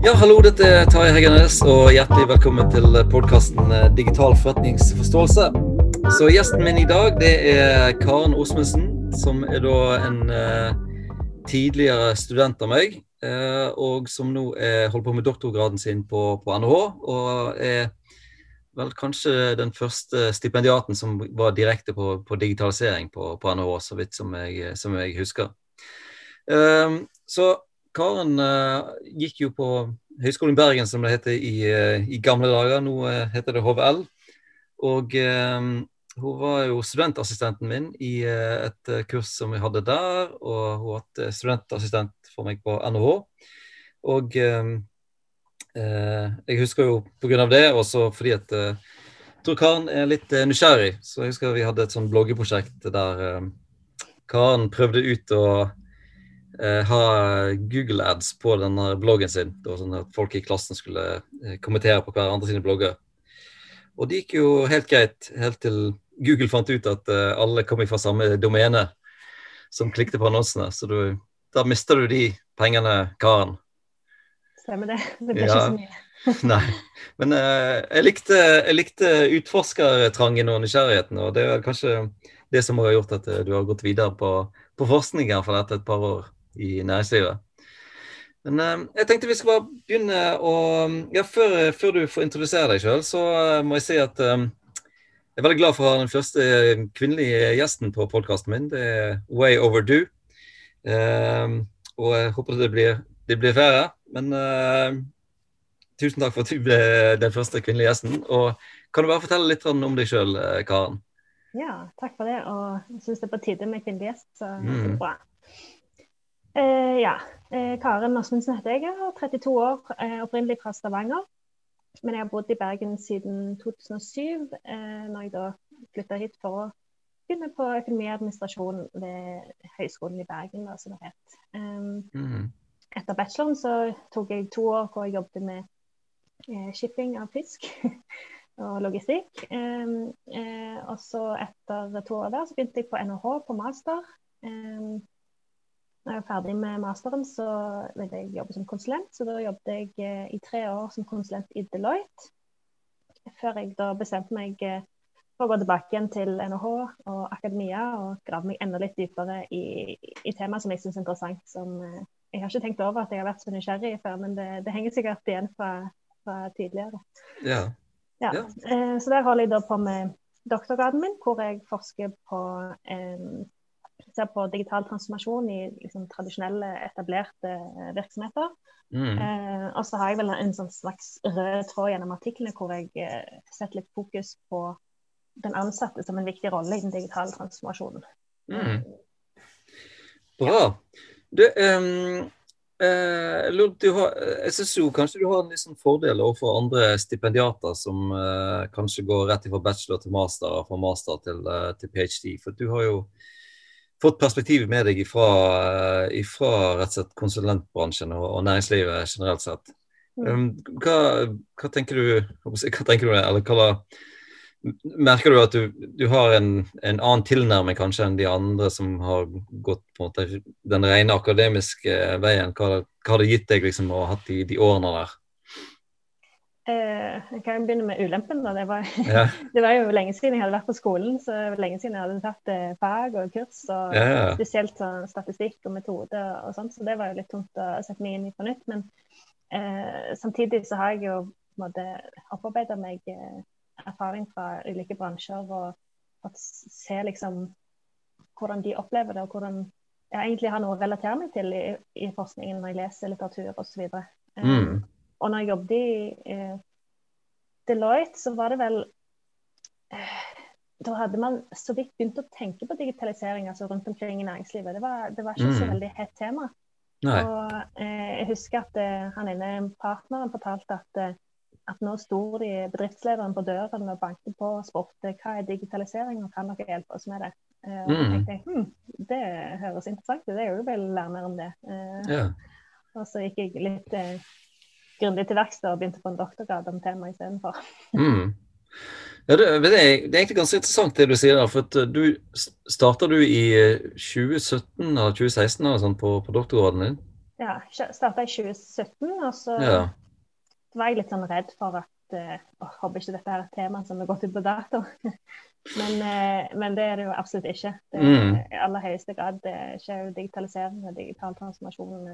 Ja, hallo, dette er Tarjei Heggenes, og hjertelig velkommen til podkasten Digital forretningsforståelse. Så Gjesten min i dag det er Karen Osmundsen, som er da en uh, tidligere student av meg. Uh, og som nå er, holder på med doktorgraden sin på, på NHH. Og er vel kanskje den første stipendiaten som var direkte på, på digitalisering på, på, NHH, så vidt som jeg, som jeg husker. Um, så Karen uh, gikk jo på Høgskolen Bergen, som det heter i, uh, i gamle dager. Nå uh, heter det HVL. Og hun var jo studentassistenten min i et kurs som vi hadde der. Og hun har hatt studentassistent for meg på NHH. Og jeg husker jo pga. det, også fordi at jeg tror Karen er litt nysgjerrig. Så jeg husker vi hadde et sånn bloggeprosjekt der Karen prøvde ut å ha Google ads på denne bloggen sin. Det var sånn at folk i klassen skulle eh, kommentere på hverandre sine blogger. Og det gikk jo helt greit, helt til Google fant ut at eh, alle kom fra samme domene som klikket på annonsene. Så du, da mister du de pengene, Karen. Stemmer det. Det blir ja. ikke så mye. Nei. Men uh, jeg, likte, jeg likte utforskertrangen og nysgjerrigheten, og det er kanskje det som har gjort at du har gått videre på, på forskning for dette et par år i næringslivet. Men uh, jeg tenkte vi skal bare begynne å ja, før, før du får introdusere deg sjøl, så uh, må jeg si at um, jeg er veldig glad for å ha den første kvinnelige gjesten på podkasten min. Det er Way Overdue. Uh, og jeg håper det blir, det blir flere. Men tusen takk for at du ble den første kvinnelige gjesten. Og kan du bare fortelle litt om deg sjøl, Karen? Ja, takk for det. Og jeg syns det er på tide med kvinnelig gjest, så mm. det bra. Eh, ja. Eh, Karen Åsmundsen heter jeg. Jeg er 32 år, eh, opprinnelig fra Stavanger. Men jeg har bodd i Bergen siden 2007, eh, når jeg da flytta hit for å begynne på økonomiadministrasjon ved Høgskolen i Bergen, da, som det het. Um. Etter bacheloren så tok jeg to år hvor jeg jobbet med eh, shipping av fisk og logistikk. Um, eh, og så etter to år der så begynte jeg på NHH på master. Um, når jeg var ferdig med masteren, så ville jeg jobbe som konsulent. Så da jobbet jeg eh, i tre år som konsulent i Deloitte. Før jeg da bestemte meg eh, for å gå tilbake igjen til NHH og akademia og grave meg enda litt dypere i, i temaet som jeg syns er interessant. Som, eh, jeg har ikke tenkt over at jeg har vært så nysgjerrig før, men det, det henger sikkert igjen fra, fra tidligere. Ja. Ja. ja. Så der holder jeg da på med doktorgraden min, hvor jeg forsker på en ser på digital transformasjon i liksom, tradisjonelle, etablerte eh, virksomheter. Mm. Eh, og så har jeg vel en sånn slags rød tråd gjennom artiklene hvor jeg eh, setter litt fokus på den ansatte som en viktig rolle i den digitale transformasjonen. Mm. Bra. Du, um, uh, du har, jeg syns jo kanskje du har en liksom fordel overfor andre stipendiater som uh, kanskje går rett fra bachelor til master og fra master til, uh, til ph.d. For du har jo fått perspektiv med deg ifra, ifra rett og slett konsulentbransjen og, og næringslivet generelt sett. Mm. Um, hva, hva, tenker du, hva tenker du, eller hva Merker du at du, du har en, en, annen tilnærming kanskje enn de andre som har gått på en måte den rene akademiske veien? Hva, hva har det gitt deg liksom å ha hatt de, de årene der? Eh, jeg kan begynne med ulempen. Det var, ja. det, var, jo lenge siden jeg hadde vært på skolen. så lenge siden jeg hadde tatt eh, fag og kurs. og ja, ja. Spesielt sånn, statistikk og metode og sånt. Så det var jo litt tungt å sette meg inn i på nytt. Men eh, samtidig så har jeg jo opparbeida meg eh, erfaring fra ulike bransjer og fått se liksom hvordan de opplever det, og hvordan jeg egentlig har noe å relatere meg til i, i forskningen når jeg leser litteratur osv. Mm. Og når jeg jobbet i eh, Deloitte, så var det vel eh, Da hadde man så vidt begynt å tenke på digitalisering altså rundt omkring i næringslivet. Det var, det var ikke mm. så veldig hett tema. Nei. Og eh, jeg husker at eh, han ene partneren fortalte at, eh, at nå sto de bedriftslederen på døren og banket på og spurte hva er digitalisering, og kan dere hjelpe oss med det? Eh, og jeg tenkte jeg hm, det høres interessant ut, jeg vil lære mer om det. Ja. Og så gikk jeg litt grundig til verks og begynte på en doktorgrad om temaet istedenfor. Mm. Ja, det, det, er, egentlig ganske interessant det du sier der. for at eh, du Starta du i 2017 eller 2016 eller sånn, på, på doktorgraden din? Ja, starta i 2017, og så ja. var jeg litt sånn redd for at uh, Håper ikke dette er et tema som er gått ut på dato. men, uh, men, det er det jo absolutt ikke. Det er mm. i aller høyeste grad det skjer jo digitalisering og digital transformasjon.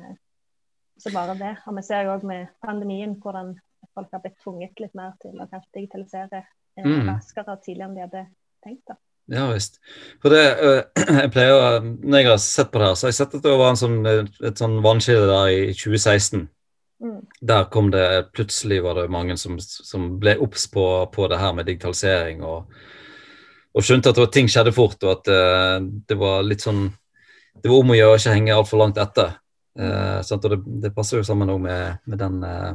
Så bare det. Og vi ser jo òg med pandemien hvordan folk har blitt tvunget litt mer til å kanskje digitalisere mm. raskere og tidligere enn de hadde tenkt. da. Ja visst. For det, jeg pleier, Når jeg har sett på det her, så har jeg sett at det var en sånn, et sånn vannskille der i 2016. Mm. Der kom det plutselig var det mange som, som ble obs på, på, det her med digitalisering. Og, og skjønte at ting skjedde fort, og at det, det var litt sånn Det var om å gjøre å ikke henge altfor langt etter. Uh, og det, det, passer jo sammen med, med, den, uh,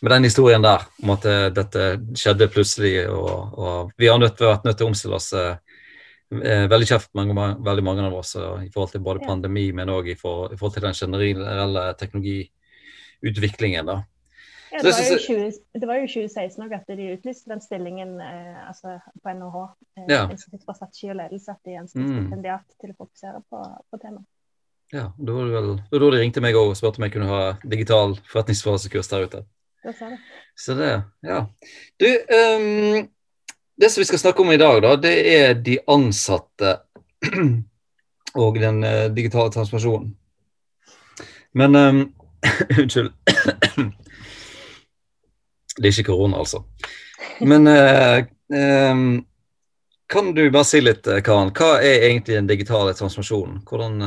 med, den, historien der, om at dette skjedde plutselig. Og, og vi har nødt, vært nødt til å omstille oss Eh, veldig kjeft mange, veldig mange av oss i forhold til både pandemi, men òg i, i, forhold til den generelle teknologiutviklingen. da. Ja, det, var 20, det, var jo 2016 at de utlyste den stillingen eh, altså på NHH, eh, ja. Institutt for strategi og ledelse, at de ønsket mm. stipendiat til å fokusere på, på temaet. Ja, da var det vel da de ringte meg og spurte om jeg kunne ha digital forretningsfasekurs der ute. Det det. Så det, ja. Du, um, det som vi skal snakke om i dag, da, det er de ansatte og den uh, digitale transformasjonen. Men um, Unnskyld. det er ikke korona, altså. Men uh, um, kan du bare si litt, eh, Karen, hva er egentlig den digitale transformasjonen? Hvordan,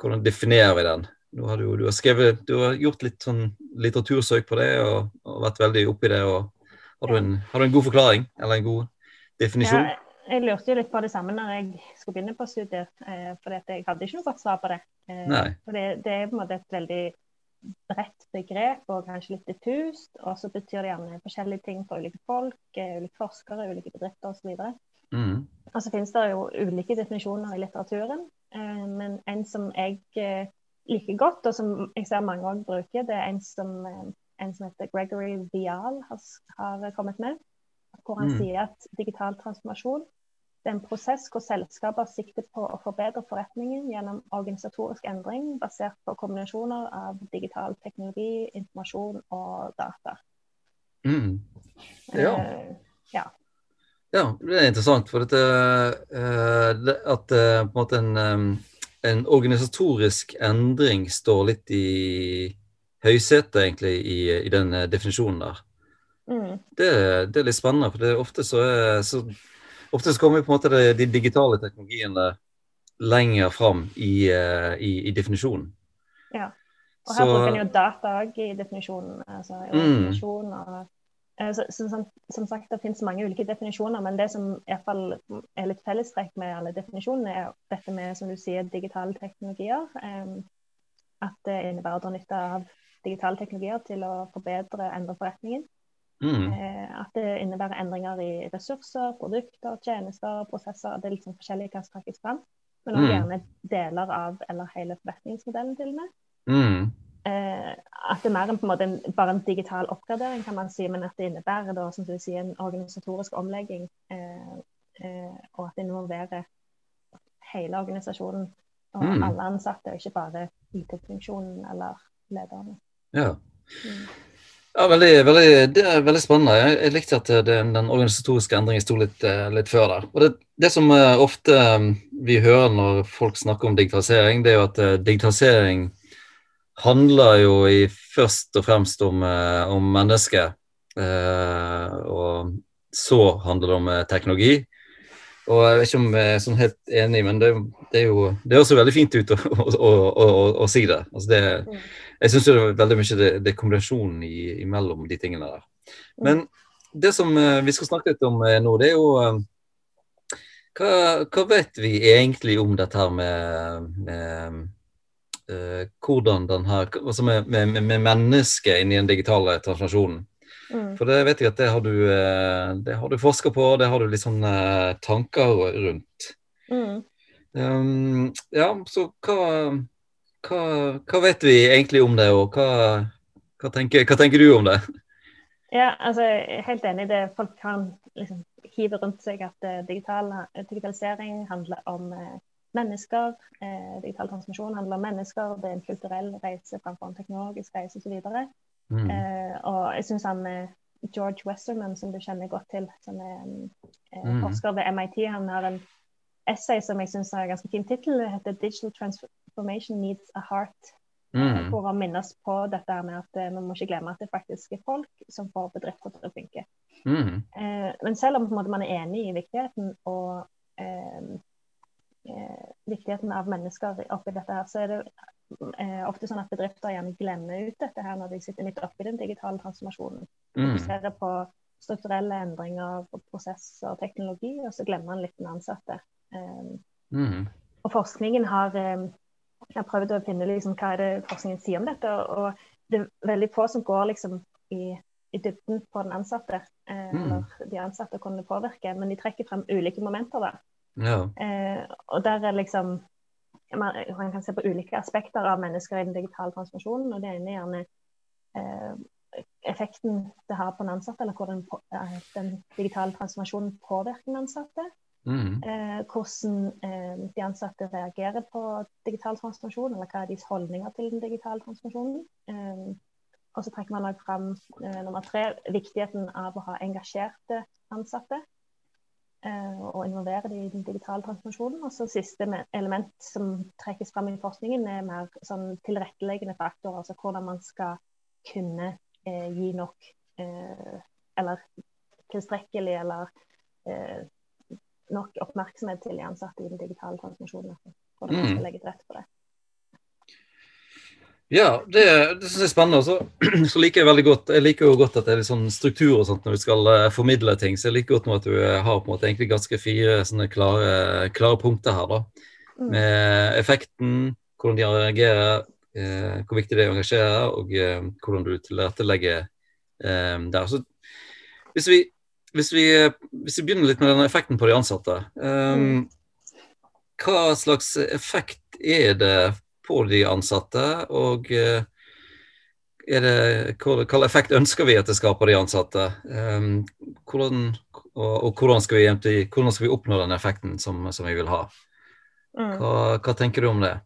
hvordan definerer vi den? Har, du, du, har skrevet, du har gjort litt sånn litteratursøk på det og, og vært veldig oppi det. og har du, en, har du en god forklaring? Eller en god definisjon? Ja, jeg lurte jo litt på det samme når jeg skulle begynne på studiet, eh, for jeg hadde ikke noe godt svar på det. Eh, det, det, er på en måte et veldig bredt begrep og kanskje litt diffust, og så betyr det gjerne forskjellige ting for ulike folk, eh, ulike forskere, ulike bedrifter osv. Mm. Og så finnes det jo ulike definisjoner i litteraturen, men en som jeg eh, liker godt, og som jeg ser mange òg bruker, det er en som, eh, en som heter Gregory Vial har, har kommet med hvor han mm. sier at digital transformasjon det er en prosess hvor selskaper sikter på å forbedre forretningen gjennom organisatorisk endring basert på kombinasjoner av digital teknologi, informasjon og data. Mm. Ja. Uh, ja. Ja. det er interessant. For dette, uh, at uh, på en måte en, en, organisatorisk endring står litt i høysetet, egentlig, i, i den definisjonen der. Mm. Det, det, er litt spennende, for det er ofte så, er, så, ofte så kommer på en måte de, de digitale teknologiene lenger fram i, uh, i, i definisjonen. Ja. Og her så, bruker en jo data òg i definisjonen. Altså, i mm. definisjon og, så, så, som, som, sagt, det finnes mange ulike definisjoner, men det som i hvert fall er litt fellestrekk med alle definisjonene, er dette med som du sier, digitale teknologier. Um, at det innebærer å dra nytte av digitale teknologier til å forbedre og endre forretningen. Mm. Eh, at det innebærer endringer i ressurser, produkter, tjenester, prosesser. Det er sånn forskjellig hva som trekkes fram. Men også mm. gjerne deler av eller hele forretningsmodellen til og med. Mm. Eh, at det er mer enn på en måte en, bare en digital oppgradering, kan man si, men at det innebærer da, som du sier, en organisatorisk omlegging. Eh, eh, og at det involverer hele organisasjonen og mm. alle ansatte, og ikke bare IT-funksjonen eller lederne. Ja. Mm. Ja, veldig, veldig, Det er veldig spennende. Jeg, jeg likte at den, den organisatoriske endringen sto litt, eh, litt før der. Og det, det, som eh, ofte eh, vi hører når folk snakker om digitalisering, det er jo at digitalisering handler jo i først og fremst om, om mennesket. og så handler det om teknologi. Og jeg vet ikke om jeg er sånn helt enig, men det, det er jo det høres veldig fint ut å, å, å, å si det. Altså det mm jeg syns det er veldig mye det, det er kombinasjonen i, imellom de tingene der. Men det som vi skal snakke litt om nå, det er jo hva, hva, vet vi egentlig om dette her med, med hvordan den her, altså med, med, med mennesket inni den digitale transformasjonen? Mm. For det vet jeg at det har du, det har du forska på, det har du litt sånne tanker rundt. Mm. Um, ja, så hva hva, hva, vet vi egentlig om det, og hva, hva, tenker, tenker, du om det? Ja, altså, jeg er helt enig i det. Folk kan liksom hive rundt seg at uh, digital, digitalisering handler om uh, mennesker. Eh, digital transmisjon handler om mennesker. Det er en kulturell reise framfor en teknologisk reise osv. Mm. Eh, og jeg syns han George Westerman, som du kjenner godt til, som er eh, mm. forsker ved MIT, han har en essay som jeg syns har en ganske fin tittel. Det heter 'Digital Transformation Needs a Heart'. Mm. For å minnes på dette med at vi må ikke glemme at det faktisk er folk som får bedrifter til å funke. Mm. Eh, men selv om måte, man er enig i viktigheten og eh, eh, viktigheten av mennesker oppi dette, her, så er det eh, ofte sånn at bedrifter gjerne glemmer ut dette her når de sitter midt oppi den digitale transformasjonen. Mm. Fokuserer på strukturelle endringer, prosesser og teknologi, og så glemmer man litt den ansatte. Eh, mm. Og forskningen har eh, jeg har prøvd å finne liksom, hva er det forskningen sier om dette. og det er veldig få som går liksom, i i dybden på den ansatte, eh, mm. eller de ansatte kunne påvirke, men de trekker frem ulike momenter. da. Ja. Eh, og der er liksom man, man, kan se på ulike aspekter av mennesker i den digitale transformasjonen. og Det ene er gjerne eh, effekten det har på den ansatte, eller hvordan eh, den digitale transformasjonen påvirker den ansatte. Mm. Eh, hvordan eh, de ansatte reagerer på digital transformasjon, eller hva er deres holdninger til den digitale transformasjonen. Og så trekker man også fram eh, nummer tre, viktigheten av å ha engasjerte ansatte. Eh, og involvere det i den digitale transformasjonen. Og så siste element som trekkes fram i forskningen, er mer sånn tilretteleggende faktorer. Altså hvordan man skal kunne eh, gi nok eh, eller tilstrekkelig eller eh, nok oppmerksomhet til de ansatte i den digitale transformasjonen. Hvordan man skal mm. legge til rette for det. Ja, det, det syns jeg er spennende. Også. så, liker jeg veldig godt jeg liker jo godt at det er litt sånn struktur og sånt når du skal uh, formidle ting. Så jeg liker godt nå at du uh, har på en måte egentlig ganske fire sånne klare, klare punkter her. da. Mm. Med effekten, hvordan de reagerer, eh, hvor viktig det er å engasjere, og hvordan du tilrettelegger der. Så hvis vi, hvis, vi, hvis vi, begynner litt med denne effekten på de ansatte. Um, hva slags effekt er det på de ansatte? Og eh, det, hva effekt ønsker vi at det skal på de ansatte? Um, hvordan, og, og hvordan, skal vi, hvordan, skal vi, oppnå den effekten som, som vi vil ha? Mm. Hva, hva, tenker du om det?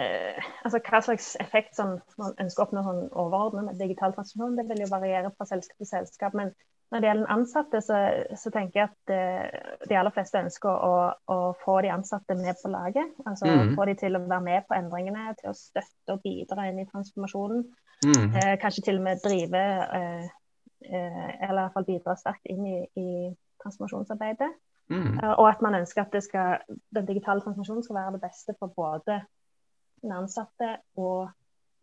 Eh, altså Hva slags effekt som man ønsker å oppnå sånn overordnet med digital transformasjon, det vil jo variere fra selskap til selskap. Men når det gjelder ansatte, så, så tenker jeg at uh, de aller fleste ønsker å, å, få de ansatte med på laget. Altså mm. få de til å være med på endringene, til å støtte og bidra inn i transformasjonen. Mm. Uh, kanskje til og med drive, uh, eller i hvert fall bidra sterkt inn i, i transformasjonsarbeidet. Mm. og at man ønsker at skal, den digitale transformasjonen skal være det beste for både den ansatte og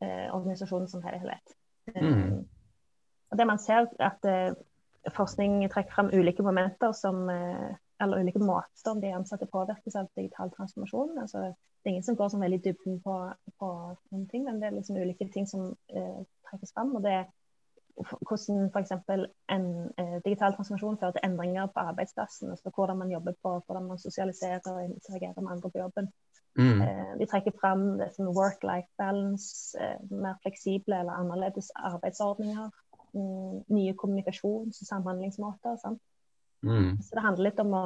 organisasjonen som helhet. Mm. Og det man ser at forskning trekker frem ulike momenter som, eh, eller ulike måter de ansatte påvirkes av digital transformasjon. Altså, det er ingen som går sånn veldig dybden på, på noen ting, men det er liksom ulike ting som eh, trekkes frem. og det er hvordan f.eks. en eh, digital transformasjon fører til endringer på arbeidsplassen. altså Hvordan man jobber på, hvordan man sosialiserer og interagerer med andre på jobben. Mm. Eh, de trekker fram work-life balance, eh, mer fleksible eller annerledes arbeidsordninger. Mm, nye kommunikasjons- og samhandlingsmåter. Mm. Så det handler litt om å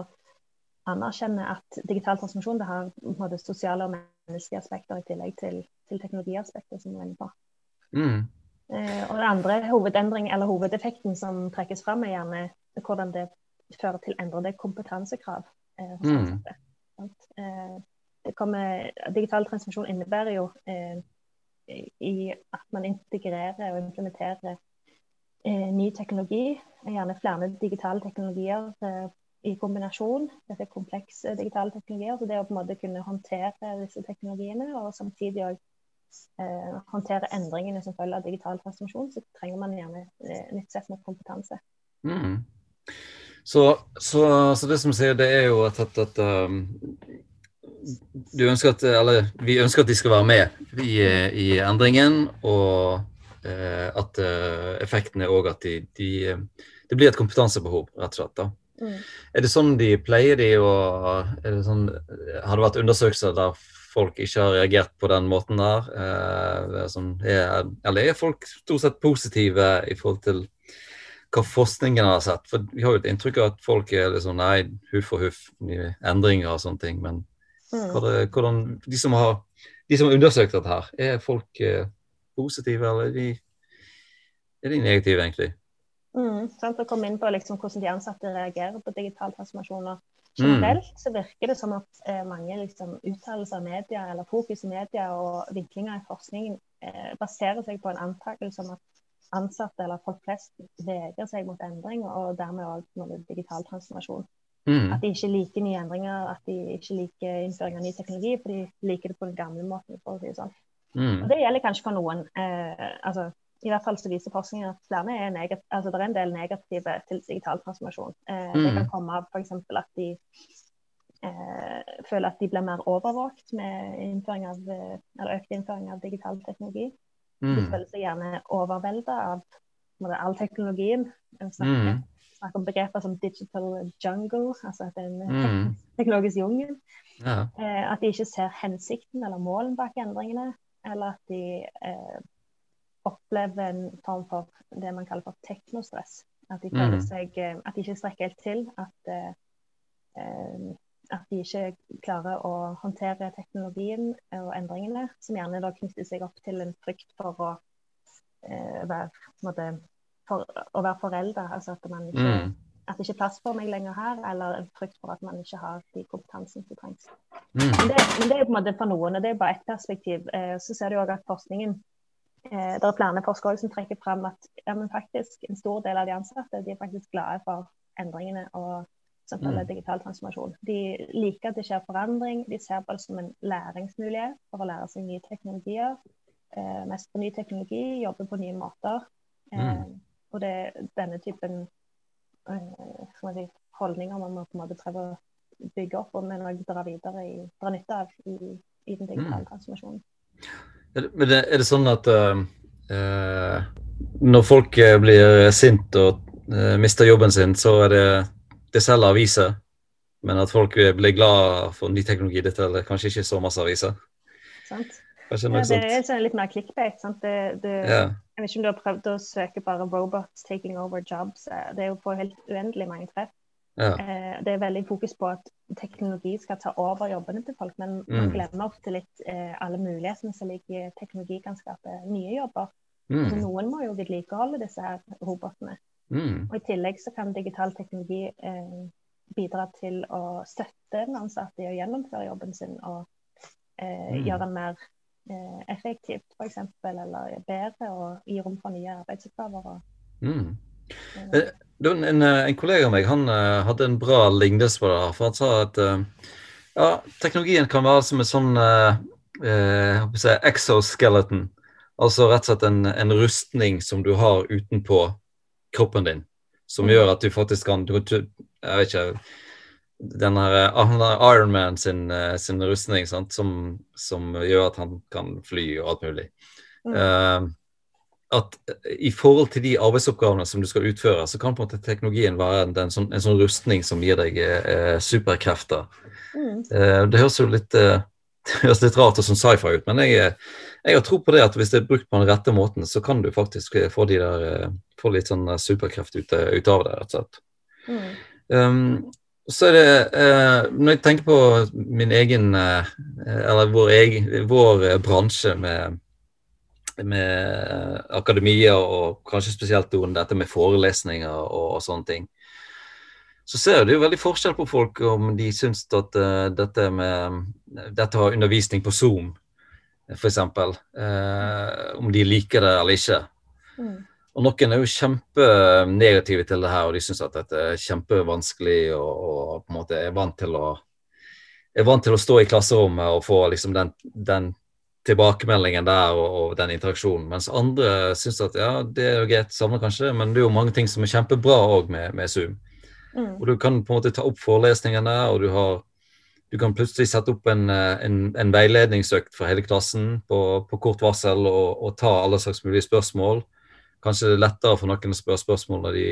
anerkjenne at digital transformasjon det har både sosiale og menneskelige aspekter i tillegg til, til teknologiaspekter, som du er inne på. Mm. Eh, og det andre hovedendring, eller hovedeffekten som trekkes fram, er gjerne hvordan det fører til endrede kompetansekrav eh, hos mm. ansatte. Eh, kommer, digital transformasjon innebærer jo eh, i at man integrerer og implementerer eh, ny teknologi, gjerne flere digitale teknologier eh, i kombinasjon. Dette er komplekse digitale teknologier. Så det å på en måte kunne håndtere disse teknologiene, og samtidig òg eh, håndtere endringene som følger av digital transformasjon, så trenger man gjerne nytt sett med kompetanse. Mm. Så, så, så, det som sier, det er jo at, at, at um, ønsker at, eller, vi ønsker at de skal være med i, i endringen. og at eh, effekten er òg at de, de, det blir et kompetansebehov, rett og slett. da. Mm. Er det sånn de pleier de å sånn, Har det vært undersøkelser der folk ikke har reagert på den måten der? Eh, sånn, er, eller er folk stort sett positive i forhold til hva forskningen har sett. For vi har jo et inntrykk av at folk er liksom nei, huff og huff, endringer og sånne ting. Men mm. hvordan, de, som har, de som har undersøkt dette her, er folk eh, positive, eller er de, er de negative, egentlig? Mm, sant, Å komme inn på liksom, hvordan de ansatte reagerer på digital transformasjon Generelt mm. så virker det som at eh, mange liksom, uttalelser av media eller fokus i media og vinklinger i forskningen eh, baserer seg på en antakelse om at ansatte eller folk flest vegrer seg mot endring, og dermed òg digital transformasjon. Mm. At de ikke liker nye endringer, at de ikke liker innføring av ny teknologi, for de liker det på den gamle måten. for å si det sånn. Mm. Og Det gjelder kanskje for noen. Eh, altså, I hvert fall så viser forskningen at altså, det er en del negative til digital transformasjon. Eh, mm. Det kan komme av f.eks. at de eh, føler at de blir mer overvåket med innføring av, eh, eller økt innføring av digital teknologi. Mm. De føler seg gjerne overvelda av all teknologien. Snakker, mm. snakker om begreper som 'digital jungle', altså at det er en mm. teknologisk jungel. Ja. Eh, at de ikke ser hensikten eller målen bak endringene. Eller at de eh, opplever en form for det man kaller for teknostress. At de mm. seg, eh, at de ikke strekker helt til. At eh, eh at de ikke klarer å håndtere teknologien og endringene, som gjerne da knytter seg opp til en frykt for å eh, være, måte, for, å være forelder. Altså at, man ikke, mm. At det ikke er plass for meg lenger her, eller en frykt for at man ikke har de kompetansen som trengs. Mm. Men, det, men, det, er på en måte for noen, og det er bare ett perspektiv. Eh, så ser du òg at forskningen eh, det er flere forskere som trekker fram at ja, faktisk, en stor del av de ansatte de er faktisk glade for endringene og som følger mm. digital transformasjon. De liker at det skjer forandring. De ser på det som en læringsmulighet for å lære seg nye teknologier. Eh, mest på ny teknologi, jobbe på nye måter. Eh, mm. Og det denne typen si, holdninger man må på en måte prøve å bygge opp og men dra videre i, dra nytte av i, i den digitale mm. transformasjonen. Er det, er det sånn at uh, når folk blir sint og uh, mister jobben sin, så er det det selger aviser, men at folk blir glad for ny teknologi, dette er kanskje ikke så masse aviser. Sant. Ja, det er sånn litt mer clickbait. sant? Det, det, ja. Jeg vet ikke om du har prøvd å søke bare 'robots taking over jobs'. Eh, det er jo på helt uendelig mange treff. Ja. Eh, det er veldig fokus på at teknologi skal ta over jobbene til folk, men mm. man glemmer ofte litt eh, alle mulighetene som ligger i teknologi kan skape nye jobber. Mm. Så noen må jo vedlikeholde disse her robotene. Mm. Og I tillegg så kan digital teknologi eh, bidra til å støtte den ansatte i å gjennomføre jobben sin og eh, mm. gjøre den mer effektivt, f.eks., eller bedre, og gi rom for nye arbeidsoppgaver. Og, mm. Eh, en, en, en, kollega av meg han hadde en bra lignelse på det. her, for Han sa at ja, teknologien kan være som et sånn uh, exoskeleton. Altså rett og slett en, en rustning som du har utenpå kroppen din, som gjør at du faktisk kan du, Jeg vet ikke den her uh, Ironman sin, uh, sin rustning sant? Som, som, gjør at han kan fly og alt mulig. Mm. Uh, at i forhold til de arbeidsoppgavene som du skal utføre, så kan på en måte teknologien være en, en, sånn, en sånn, rustning som gir deg uh, superkrefter. Mm. Uh, det høres jo litt, uh, høres litt rart og sånn sci-fi ut, men jeg, jeg, har tro på det at hvis det er brukt på den rette måten, så kan du faktisk få de der få litt sånn eh, superkreft ut, eh, ut av det, rett og slett. Mm. Um, så er det eh, Når jeg tenker på min egen eh, Eller vår, egen, vår bransje med, med akademia, og kanskje spesielt dette med forelesninger og, og, sånne ting, så ser du veldig forskjell på folk om de syns at uh, dette med dette har undervisning på Zoom, f.eks. eh, om de liker det eller ikke. Mm. Og noen er jo kjempenegative til det her, og de syns at dette er kjempevanskelig og, og, på en måte er vant til å er vant til å stå i klasserommet og få liksom den, den tilbakemeldingen der og, og, den interaksjonen. Mens andre syns at ja, det er jo greit, savner kanskje det, men det er jo mange ting som er kjempebra òg med, med, Zoom. Mm. Og du kan på en måte ta opp forelesningene, og du har du kan plutselig sette opp en, en, en veiledningsøkt for hele klassen på, på kort varsel og, og, ta alle slags mulige spørsmål kanskje det er lettere for noen å spørre spørsmål når de,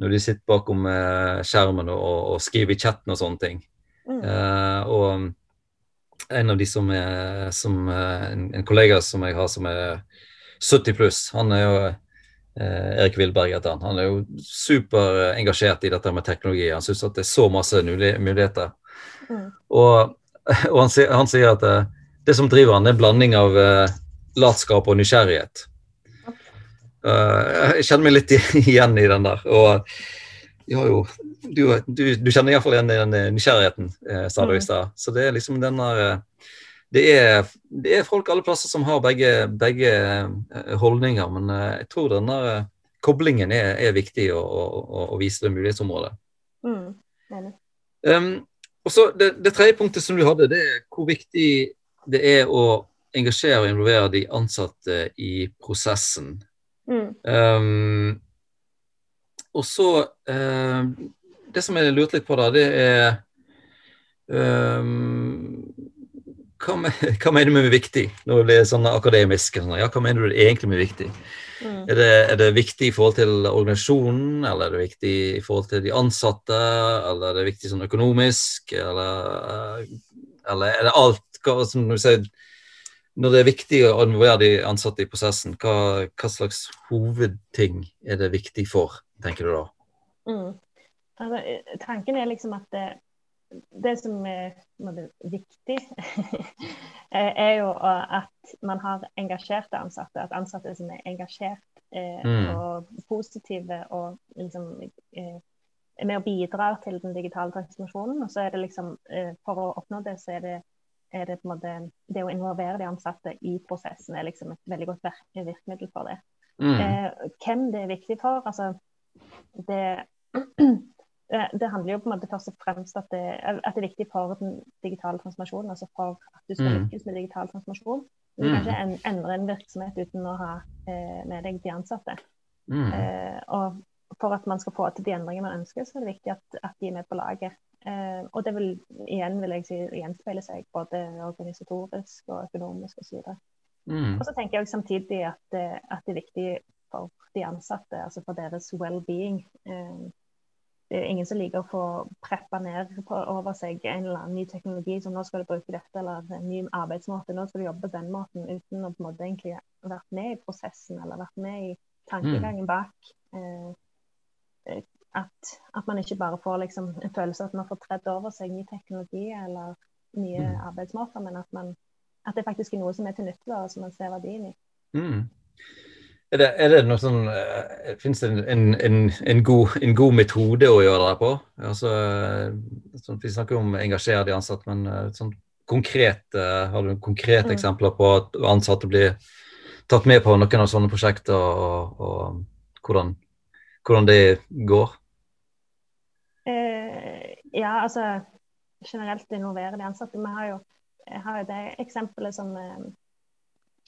når de sitter bakom eh, skjermen og, og, skriver i chatten og sånne ting. Mm. Eh, og en av de som er som, eh, en, en, kollega som jeg har som er 70 pluss, han er jo Erik Wilberg heter han. Han er jo superengasjert i dette med teknologi. Han syns at det er så masse muligheter. Mm. Og, og han, han, sier at det, det som driver han, er en blanding av latskap og nysgjerrighet. Uh, jeg kjenner meg litt igjen i den der. Og jo, du, du, du kjenner iallfall igjen den eh, nysgjerrigheten, eh, sa du i mm. stad. Så det er liksom den der eh, det er, det er, folk alle plasser som har begge, begge holdninger, men jeg tror den der koblingen er, er viktig å, å, å, vise det mulighetsområdet. Mm. Um, og så det, det, tredje punktet som du hadde, det er hvor viktig det er å engasjere og involvere de ansatte i prosessen. Mm. Um, og så uh, Det som jeg lurte litt på, da, det er um, hva, med, hva, mener du med viktig, når det blir sånn akademisk? Sånn, ja, hva mener du egentlig med viktig? Mm. Er, det, er, det, viktig i forhold til organisasjonen, eller er det viktig i forhold til de ansatte? Eller er det viktig sånn økonomisk, eller, eller er det alt? Hva, som du sier, når det er viktig å involvere de ansatte i prosessen, hva, hva, slags hovedting er det viktig for, tenker du da? Mm. Altså, tanken er liksom at det, det som er viktig, er jo at man har engasjerte ansatte. At ansatte som er engasjert eh, mm. og positive og liksom eh, er med å bidra til den digitale transformasjonen. Og så er det liksom, eh, For å oppnå det, så er det er det måte Det å involvere de ansatte i prosessen er liksom et veldig godt virkemiddel for det. Mm. Eh, hvem det er viktig for, altså det, det handler jo på en måte først og fremst at det, at det er viktig for den digitale transformasjonen. Altså for at du skal mm. lykkes med digital transformasjon. Du kan mm. ikke en, endre en virksomhet uten å ha eh, med deg de ansatte. Mm. Eh, og for at man skal få til de endringene man ønsker, så er det viktig at, at de er med på laget. Eh, og det vil igjen vil jeg si, gjenspeile seg både organisatorisk og økonomisk osv. Og, mm. og så tenker jeg samtidig at, at, det er viktig for de ansatte, altså for deres well-being. Eh, det er ingen som liker å få preppa ned på, over seg en eller annen ny teknologi som nå skal du bruke dette, eller en ny arbeidsmåte, nå skal du jobbe på den måten, uten å på en måte egentlig vært med i prosessen eller vært med i tankegangen mm. bak. Eh at, at, man ikke bare får liksom, en følelse av at man får tredd over seg ny teknologi eller nye mm. arbeidsmåter, men at, man, at, det faktisk er noe som er til nytte, og som man ser verdien i. Mm. Er det, er det, noe sånn uh, Fins det en, en, en, god, en, god, metode å gjøre det på? Altså, sånn, vi snakker om å engasjere de ansatte, men uh, sånn konkret, uh, har du konkrete mm. eksempler på at ansatte blir tatt med på noen av sånne prosjekter, og, og hvordan, hvordan det går? Ja, altså generelt involvere de ansatte. Vi har jo, har jo det eksempelet som, eh,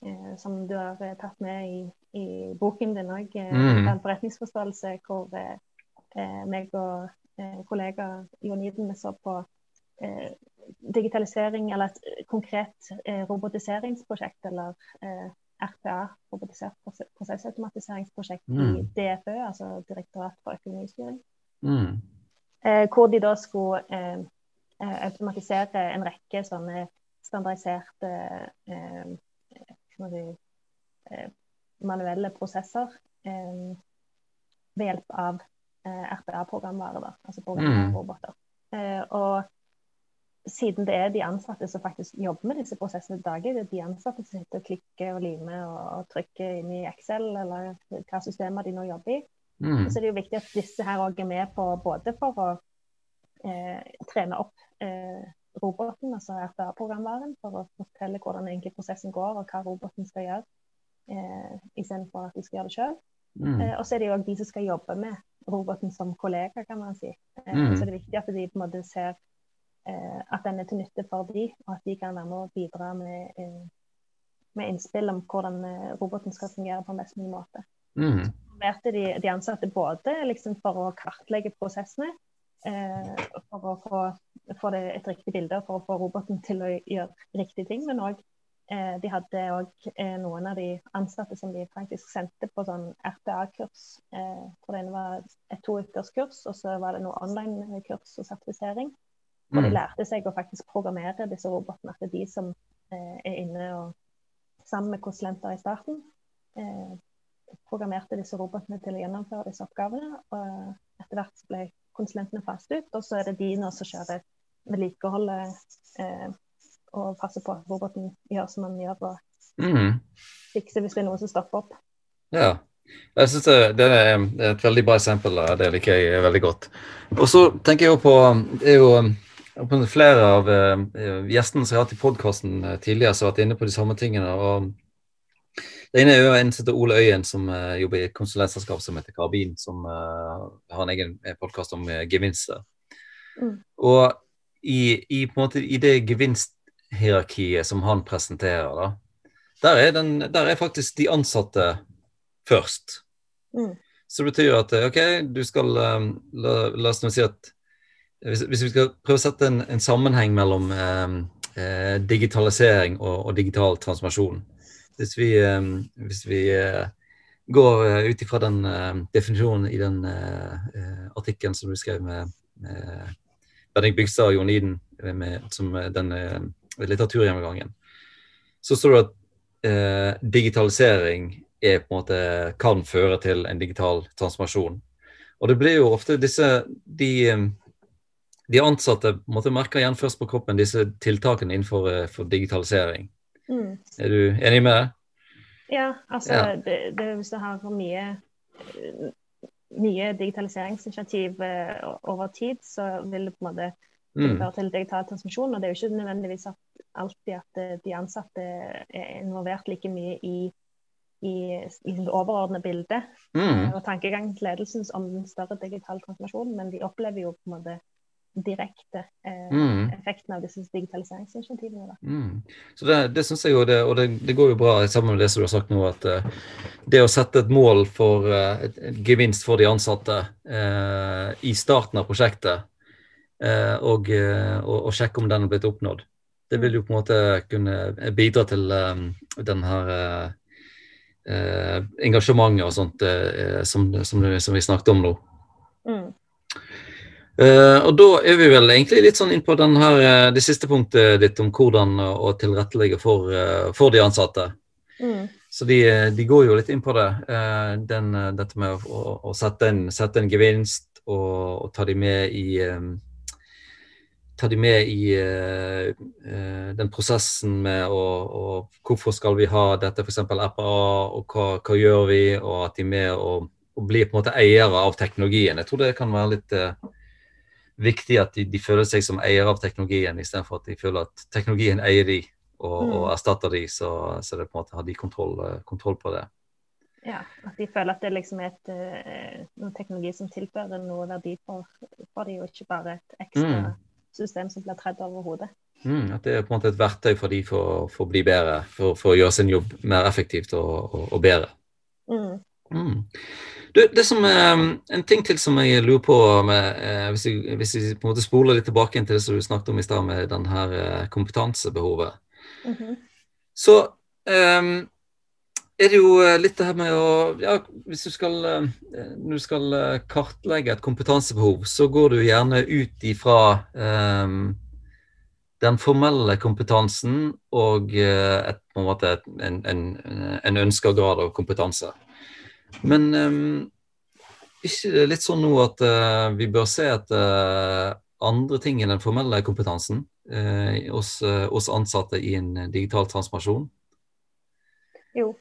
eh som du har eh, tatt med i, i boken din òg, eh, mm. en forretningsforståelse hvor eh, meg og eh, kollega Jon Iden så på digitalisering eller et konkret robotiseringsprosjekt, eller RPA, robotisert prosessautomatiseringsprosjekt mm. i DFØ, altså Direktorat for økonomistyring. Mm. Eh, hvor de da skulle eh, eh, automatisere en rekke sånne standardiserte si, manuelle prosesser ved hjelp av RPA-programvare, altså programroboter. Mm. og siden det er de ansatte som faktisk jobber med disse prosessene i dag, det er de ansatte som sitter og klikker og limer og, og trykker inn i Excel eller hva systemer de nå jobber i, Mm. Så det er jo viktig at disse her òg er med på både for å eh, trene opp eh, roboten, altså RPA-programvaren, for å fortelle hvordan egentlig prosessen går, og hva roboten skal gjøre, eh, istedenfor at de skal gjøre det sjøl. Mm. Eh, og så er det jo òg de som skal jobbe med roboten som kollega, kan man si. Eh, mm. Så det er viktig at de på en måte ser eh, at den er til nytte for de, og at de kan være med å bidra med, eh, med innspill om hvordan roboten skal fungere på en best mulig måte. Mm involverte de, de ansatte både liksom for å kartlegge prosessene, eh, for å få, få et riktig bilde og for å få roboten til å gjøre riktige ting, men òg eh, de hadde òg eh, noen av de ansatte som de faktisk sendte på sånn RPA-kurs. Eh, for det ene var et to ukers kurs, og så var det noe online-kurs og sertifisering. Og de mm. lærte seg å faktisk programmere disse robotene. At det er de som eh, er inne og sammen med konsulenter i starten. Eh, programmerte disse robotene til å gjennomføre disse oppgavene. Og etter hvert ble konsulentene faset ut, og så er det de nå som kjører vedlikeholdet eh, og passer på at roboten gjør som den gjør, og mm. fikser hvis det er noe som stopper opp. Ja. Jeg synes det, det, er et veldig bra eksempel. Det liker jeg veldig godt. Og så tenker jeg jo på det er jo flere av uh, gjestene som jeg har hatt i podkasten uh, tidligere, som har vært inne på de samme tingene. og det ene er jo en som heter Ole Øyen, som uh, jobber i et konsulentselskap som heter Karbin, som har en egen podkast om gevinster. Mm. Og i, i, måte, i, det gevinsthierarkiet som han presenterer, da, der er, den, der er faktisk de ansatte først. Mm. Så det betyr at OK, du skal um, la, la, oss nå si at hvis, hvis, vi skal prøve å sette en, en sammenheng mellom um, eh, digitalisering og, og, digital transformasjon Hvis vi, um, hvis vi uh, går uh, ut ifra den definisjonen i den artikkelen som du skrev med, med Bendik Bygstad og Jon Iden med, som den litteraturgjennomgangen, så står det at digitalisering er på en måte kan føre til en digital transformasjon. Og det blir jo ofte disse de, de ansatte på en måte merker igjen først på kroppen disse tiltakene innenfor for digitalisering. Mm. Er du enig med det? Ja, altså ja. Det, det, hvis du har mye, nye digitaliseringsinitiativ eh, over tid, så vil det på en måte mm. føre til digital transmisjon. Og det er jo ikke nødvendigvis at, alltid at eh, de ansatte er involvert like mye i i, i det overordnede bildet mm. og tankegangen til ledelsen om den større digitale transformasjonen, men de opplever jo på en måte direkte eh, mm. effekten av disse digitaliseringsinitiativene. Mm. Så Det, det syns jeg jo, det, og det, det, går jo bra sammen med det som du har sagt nå, at uh, det å sette et mål for uh, et, et gevinst for de ansatte uh, i starten av prosjektet, og, og, og, sjekke om den har blitt oppnådd, det vil jo på en måte kunne bidra til um, den her eh, engasjementet og sånt som, som, som, vi snakket om nå. Mm. Eh, og da er vi vel egentlig litt sånn inn på den her, eh, det siste punktet ditt om hvordan å tilrettelegge for, eh, for de ansatte. Mm. Så de, de, går jo litt inn på det. Uh, den, dette med å, å sette, en, sette, en, gevinst og, og ta de med i ta de med i uh, den prosessen med å, og Hvorfor skal vi ha dette, f.eks. RPA, og hva, hva, gjør vi? Og at de er med og, og, blir på en måte eiere av teknologien. Jeg tror det kan være litt uh, viktig at de, de, føler seg som eier av teknologien, istedenfor at de føler at teknologien eier de og, mm. og erstatter de, så, så det på en måte har de kontroll, kontroll på det. Ja, At de føler at det liksom er et, uh, teknologi som tilfører noe verdi for, for de, og ikke bare et ekstra mm system som blir tredd over hodet. Mm, at det er på en måte et verktøy for de for, for å bli bedre, for, for, å gjøre sin jobb mer effektivt og, og, og bedre. Mm. Mm. Du, det som eh, En ting til som jeg lurer på med, eh, hvis, jeg, hvis jeg på en måte spoler litt tilbake til det som du snakket om i stad, med den her kompetansebehovet. kompetansebehovet. -hmm. Så um, er det jo eh, litt det her med å ja, Hvis du skal, eh, du skal eh, kartlegge et kompetansebehov, så går du gjerne ut ifra um, den formelle kompetansen og et, på en en, en, en ønska grad av kompetanse. Men um, ikke det litt sånn nå at uh, vi bør se etter uh, andre ting enn den formelle kompetansen uh, hos, hos ansatte i en digital transformasjon? Jo,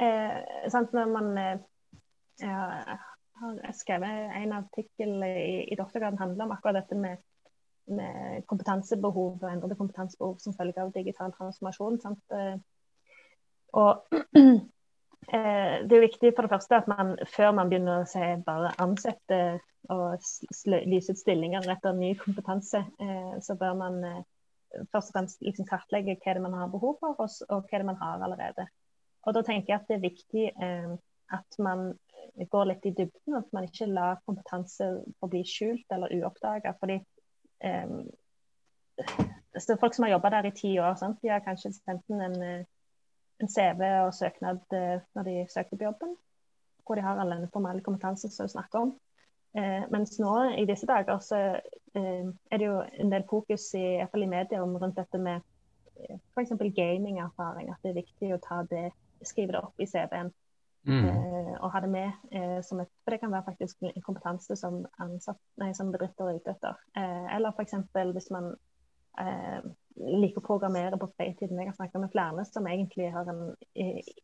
Eh, sant, når man eh, har skrevet en artikkel i, i doktorgraden handler om akkurat dette med, med kompetansebehov og endrede kompetansebehov som følge av digital transformasjon. Sant? Eh, og eh, det er viktig for det første at man før man begynner å si bare ansette og lyse ut stillinger etter ny kompetanse, eh, så bør man eh, først og fremst liksom kartlegge hva det man har behov for, og, og hva det man har allerede. Og da tenker jeg at det er viktig eh, at man går litt i dybden, at man ikke lar kompetanse forbli skjult eller uoppdaga. Eh, folk som har jobba der i ti år, sant? de har kanskje sendt en, eh, en CV og søknad eh, når de søkte på jobben, hvor de har all den formelle kompetansen som du snakker om. Eh, mens nå i disse dager så eh, er det jo en del fokus i, i, media om rundt dette med f.eks. gamingerfaring. At det er viktig å ta det skrive det opp i CV-en. Mm. Eh, og ha det med eh, som et For det kan være faktisk en kompetanse som, ansatt, nei, som bedrifter er ute etter. Eh, eller f.eks. hvis man eh, liker å programmere på fritiden. Jeg har snakket med flere som egentlig har en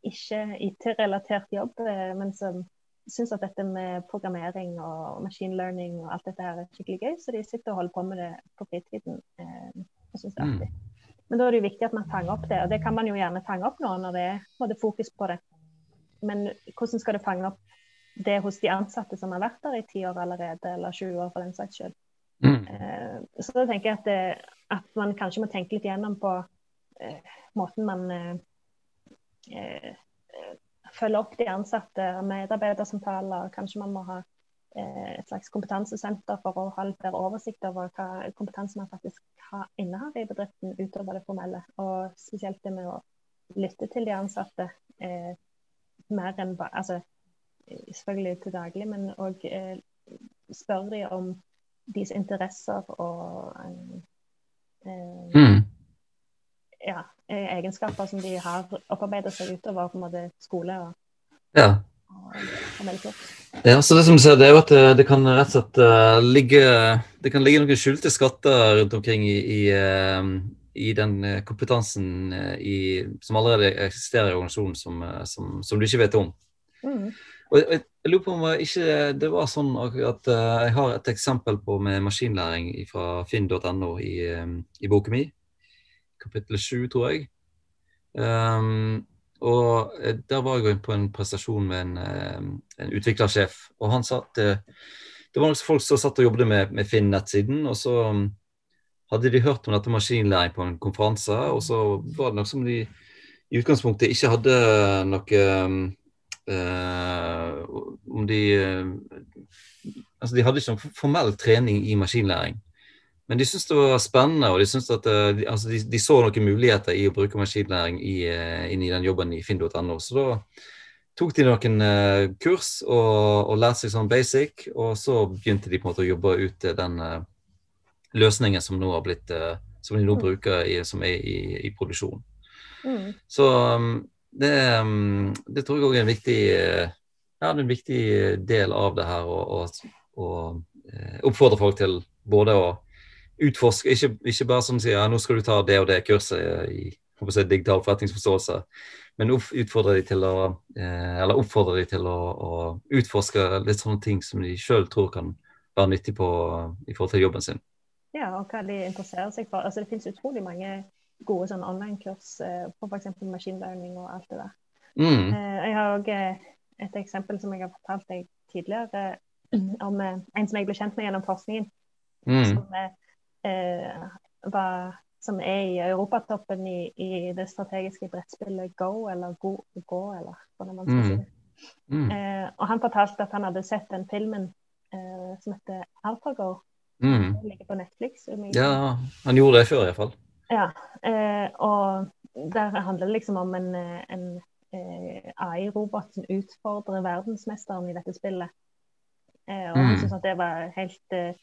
ikke IT-relatert jobb, eh, men som syns at dette med programmering og machine learning og alt dette her er skikkelig gøy, så de sitter og holder på med det på fritiden. Eh, og synes det er artig. Mm. Men da er det jo viktig at man fanger opp det, og det kan man jo gjerne fange opp nå når det er fokus på det. Men hvordan skal du fange opp det hos de ansatte som har vært der i ti år allerede, eller 20 år for den saks skyld? Mm. Eh, så da tenker jeg at, det, at, man kanskje må tenke litt gjennom på eh, måten man eh, eh følger opp de ansatte, medarbeidersamtaler. Kanskje man må ha eh, et slags kompetansesenter for å ha litt bedre oversikt over hva kompetanse man faktisk har, innehar i bedriften utover det formelle. Og spesielt det med å lytte til de ansatte. Eh, mer enn bare altså, Selvfølgelig til daglig, men òg eh, spørre de om deres interesser og eh, mm. ja, egenskaper som de har opparbeidet seg utover på en måte skole og, ja. og, og Ja, så det som du ser, det er jo at det, eh, det kan rett og slett uh, ligge Det kan ligge noen skjulte skatter rundt omkring i, i, uh, i den kompetansen uh, i, som allerede eksisterer i organisasjonen, som, som, som, du ikke vet om. Mm. Og jeg, lurer på om ikke det var sånn at uh, jeg har et eksempel på med maskinlæring fra finn.no i, um, i boken min. Kapittel 7, tror jeg. Um, og der var jeg på en prestasjon med en, en utviklersjef, og han sa at det var noen folk som satt og jobbet med, med Finn-nettsiden, og så um, hadde de hørt om dette maskinlæring på en konferanse, og så var det noe som de i utgangspunktet ikke hadde noe Uh, om de uh, Altså, de hadde ikke formell trening i maskinlæring. Men de syntes det var spennende, og de, at, de, altså de, de, så noen muligheter i å bruke maskinlæring i, inn i den jobben i finn.no. Så da tok de noen kurs og, og, lærte seg sånn basic, og så begynte de på en måte å jobbe ut den løsningen som nå har blitt som de nå mm. bruker i, som er i, i produksjon. Mm. Så um, det, mm, det, tror jeg òg er en viktig, eh, ja, en viktig del av det her. Å eh, oppfordre folk til både å utforske, ikke, ikke bare som sier ja, nå skal du ta det og det kurset i si, digital forretningsforståelse, men utfordre de til å, eh, eller oppfordre de til å, å, utforske litt sånne ting som de sjøl tror kan være nyttig på, i forhold til jobben sin. Ja, og hva de interesserer seg for. Altså, det finnes utrolig mange gode sånn online-kurs eh, på f.eks. maskinlæring og alt det der. Mm. Eh, jeg har òg eh, et eksempel som jeg har fortalt deg tidligere, om en som jeg ble kjent med gjennom forskningen. Mm. Som, eh, var, som, er i europatoppen i, i, det strategiske brettspillet Go, eller Go, Go eller hvordan man skal mm. si det. Mm. Eh, og han fortalte at han hadde sett den filmen eh, som heter AlphaGo. Mm. Den ligger på Netflix. Ja, han gjorde det før iallfall. Ja, eh, og der handler det liksom om en, en eh, AI-robot som utfordrer verdensmesteren i dette spillet. Eh, og mm. han syntes at det var helt eh,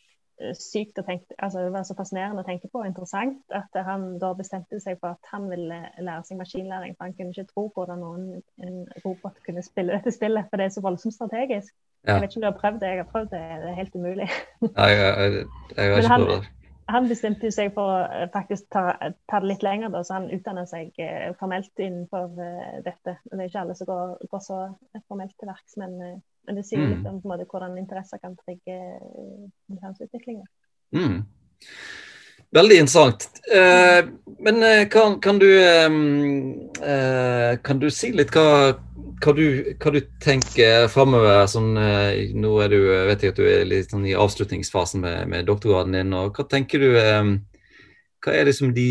sykt å tenke altså Det var så fascinerende å tenke på og interessant at han da bestemte seg for at han ville lære seg maskinlæring. For han kunne ikke tro på hvordan noen en robot kunne spille dette spillet, for det er så voldsomt strategisk. Ja. Jeg vet ikke om du har prøvd det, jeg har prøvd det, det er helt umulig. Nei, jeg, jeg, jeg, har ikke prøvd det han bestemte seg for å eh, faktisk ta, ta, det litt lenger, da, så han utdanner seg eh, formelt innenfor uh, dette. Det er ikke alle som går, går så formelt til verks, men, men, det sier mm. litt om måte, hvordan interesser kan trigge kompetanseutviklinga. Mm. Veldig interessant. Eh, men kan, kan, du, eh, kan du si litt hva hva du, hva du tenker framover? Sånn, eh, nå er du, vet jeg at du er litt sånn i avslutningsfasen med, med, doktorgraden din. og Hva tenker du eh, Hva er liksom de,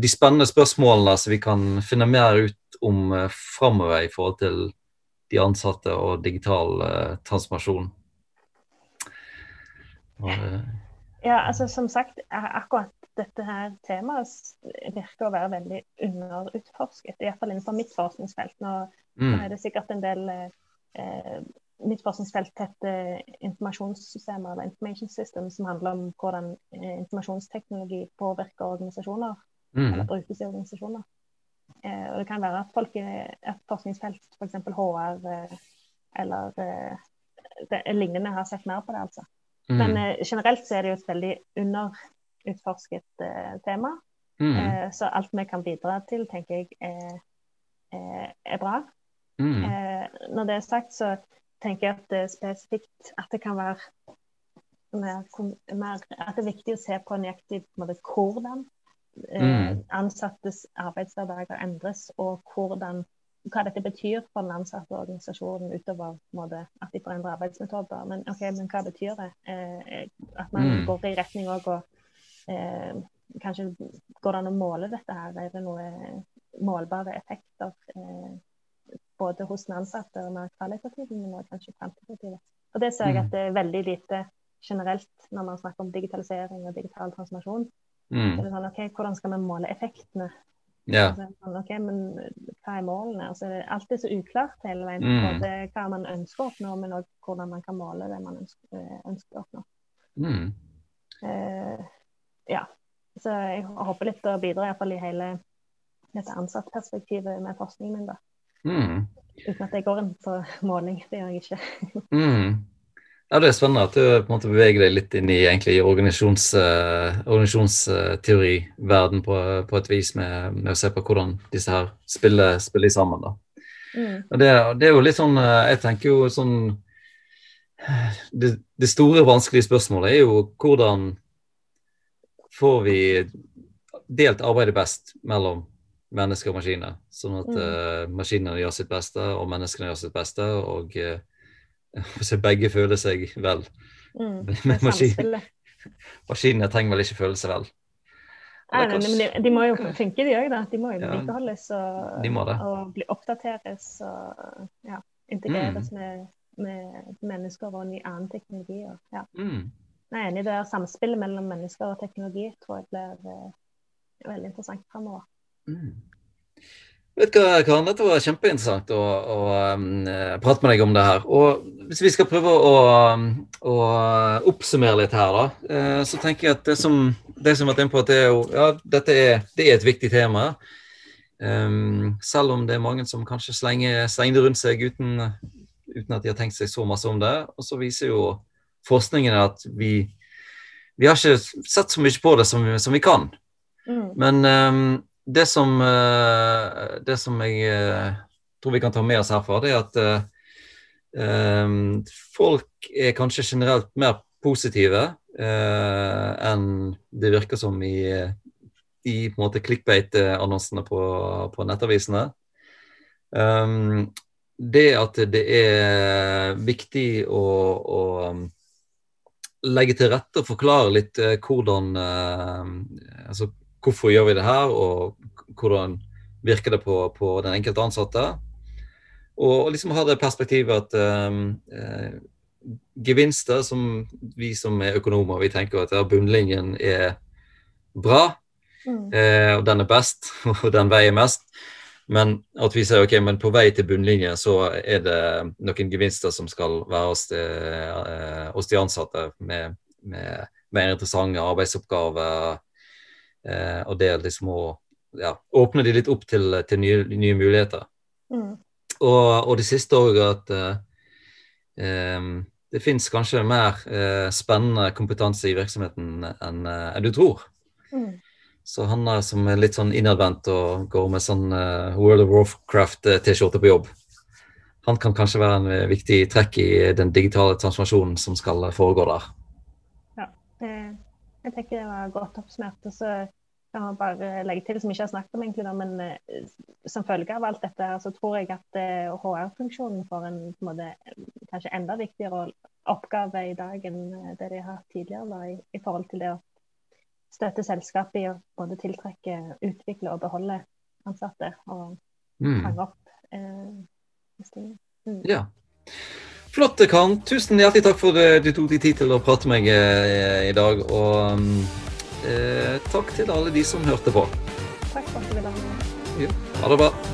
de, spennende spørsmålene som vi kan finne mer ut om eh, framover i forhold til de ansatte og digital transformasjon? Og, ja, altså som sagt, akkurat dette her temaet virker å være veldig underutforsket. Iallfall innenfor mitt forskningsfelt. Nå, mm. er det sikkert en del eh, Mitt forskningsfelt heter informasjonssystemer, eller information system, som handler om hvordan eh, informasjonsteknologi påvirker organisasjoner. Mm. Eller brukes i organisasjoner. Eh, og det kan være at folk i et forskningsfelt, f.eks. For HR eh, eller eh, det, lignende, har sett mer på det, altså. Mm. Men generelt så er det jo et veldig underutforsket tema. Mm. så alt vi kan bidra til, tenker jeg er, er bra. Mm. når det er sagt, så tenker jeg at det er spesifikt at det kan være mer, mer, At det er viktig å se på nøyaktig hvordan Eh, mm. ansattes arbeidshverdager endres, og hvordan, hva dette betyr for den ansatte organisasjonen utover måte, at de forandrer arbeidsmetoder. Men, okay, men hva betyr det? Eh, at man mm. går i retning òg og eh, Kanskje går det an å måle dette her? Er det noen målbare effekter eh, både hos den ansatte og mer kvalitativt, men også kanskje kvantitativt? Og det ser jeg at mm. det er veldig lite generelt når man snakker om digitalisering og digital transformasjon. Mm. Så sånn, ok, hvordan skal vi måle effektene? Ja. Sånn, okay, men hva er målene? Altså, det er alltid så uklart hele veien. Mm. Både hva man ønsker å oppnå, men òg hvordan man kan måle det man ønsker, eh, ønsker å oppnå. Mm. Uh, ja. Så jeg håper litt å bidra iallfall i hele dette ansattperspektivet med forskningen min. da. Mm. Uten at jeg går inn på måling. Det gjør jeg ikke. mm. Ja, Det er spennende at du på en måte beveger deg litt inn i egentlig organisasjons, uh, organisasjonsteoriverden på, på, et vis, med, med, å se på hvordan disse her spiller, spiller sammen. da. Mm. Og det, det, er jo litt sånn eh, Jeg tenker jo sånn det, det, store, vanskelige spørsmålet er jo hvordan får vi delt arbeidet best mellom mennesker og maskiner, sånn at mm. uh, maskinene gjør sitt beste og menneskene gjør sitt beste. og uh, så begge føler seg vel. Mm, men maskin, maskinene trenger vel ikke føle seg vel. Nei, nei, men de, de, må jo funke, de òg. De må jo vedlikeholdes ja, og, og, bli oppdateres og ja, integreres mm. med, med, mennesker og ny annen teknologi. Og, ja. mm. Jeg er enig i det samspillet mellom mennesker og teknologi tror jeg blir uh, veldig interessant fremover. Mm. Vet du hva, Karen, Dette var kjempeinteressant å, å um, prate med deg om det her. Og Hvis vi skal prøve å, um, å oppsummere litt her, da, uh, så tenker jeg at det som, det som har vært inne på, at det er, jo, ja, dette er, det er et viktig tema. Um, selv om det er mange som kanskje slenger, slenger det rundt seg uten, uten, at de har tenkt seg så masse om det. Og så viser jo forskningen er at vi, vi har ikke sett så mye på det som, som vi kan. Mm. Men um, det som, uh, det som jeg uh, tror vi kan ta med oss herfra, det er at um, folk er kanskje generelt mer positive uh, enn det virker som i, i på en måte clickbait-annonsene på, på, nettavisene. Um, det at det er viktig å, å legge til rette og forklare litt uh, hvordan uh, altså hvorfor gjør vi det her, og hvordan virker det på, på den enkelte ansatte. Og liksom ha det perspektivet at um, eh, gevinster som vi som er økonomer, vi tenker at bunnlinjen er bra, mm. eh, og den er best, og den veier mest. Men at vi sier ok, men på vei til bunnlinjen så er det noen gevinster som skal være hos de, eh, hos de ansatte, med, med mer interessante arbeidsoppgaver, Eh, og det liksom å ja, åpne de litt opp til, til nye, nye, muligheter. Mm. Og, og, det siste òg at eh, det fins kanskje mer eh, spennende kompetanse i virksomheten enn eh, du tror. Mm. Så han er som er litt sånn innadvendt og går med sånn uh, World of Warcraft-T-skjorte på jobb. Han kan kanskje være en viktig trekk i den digitale transformasjonen som skal foregå der. Ja, jeg tenker det var godt oppsummert. Og så kan man bare legge til, som ikke har snakket om egentlig, men eh, som følge av alt dette, så tror jeg at HR-funksjonen eh, får en, en måte, kanskje enda viktigere oppgave i dag enn eh, det de har hatt tidligere, da, i, i, forhold til det å støtte selskapet i å både tiltrekke, utvikle og beholde ansatte. Og mm. fange opp eh, mm. Ja. Flott, Karen. Tusen hjertelig takk for at du tok deg tid til å prate med meg eh, i dag. Og eh, takk til alle de som hørte på. Takk for at du ville ha med. Ja, ha det bra.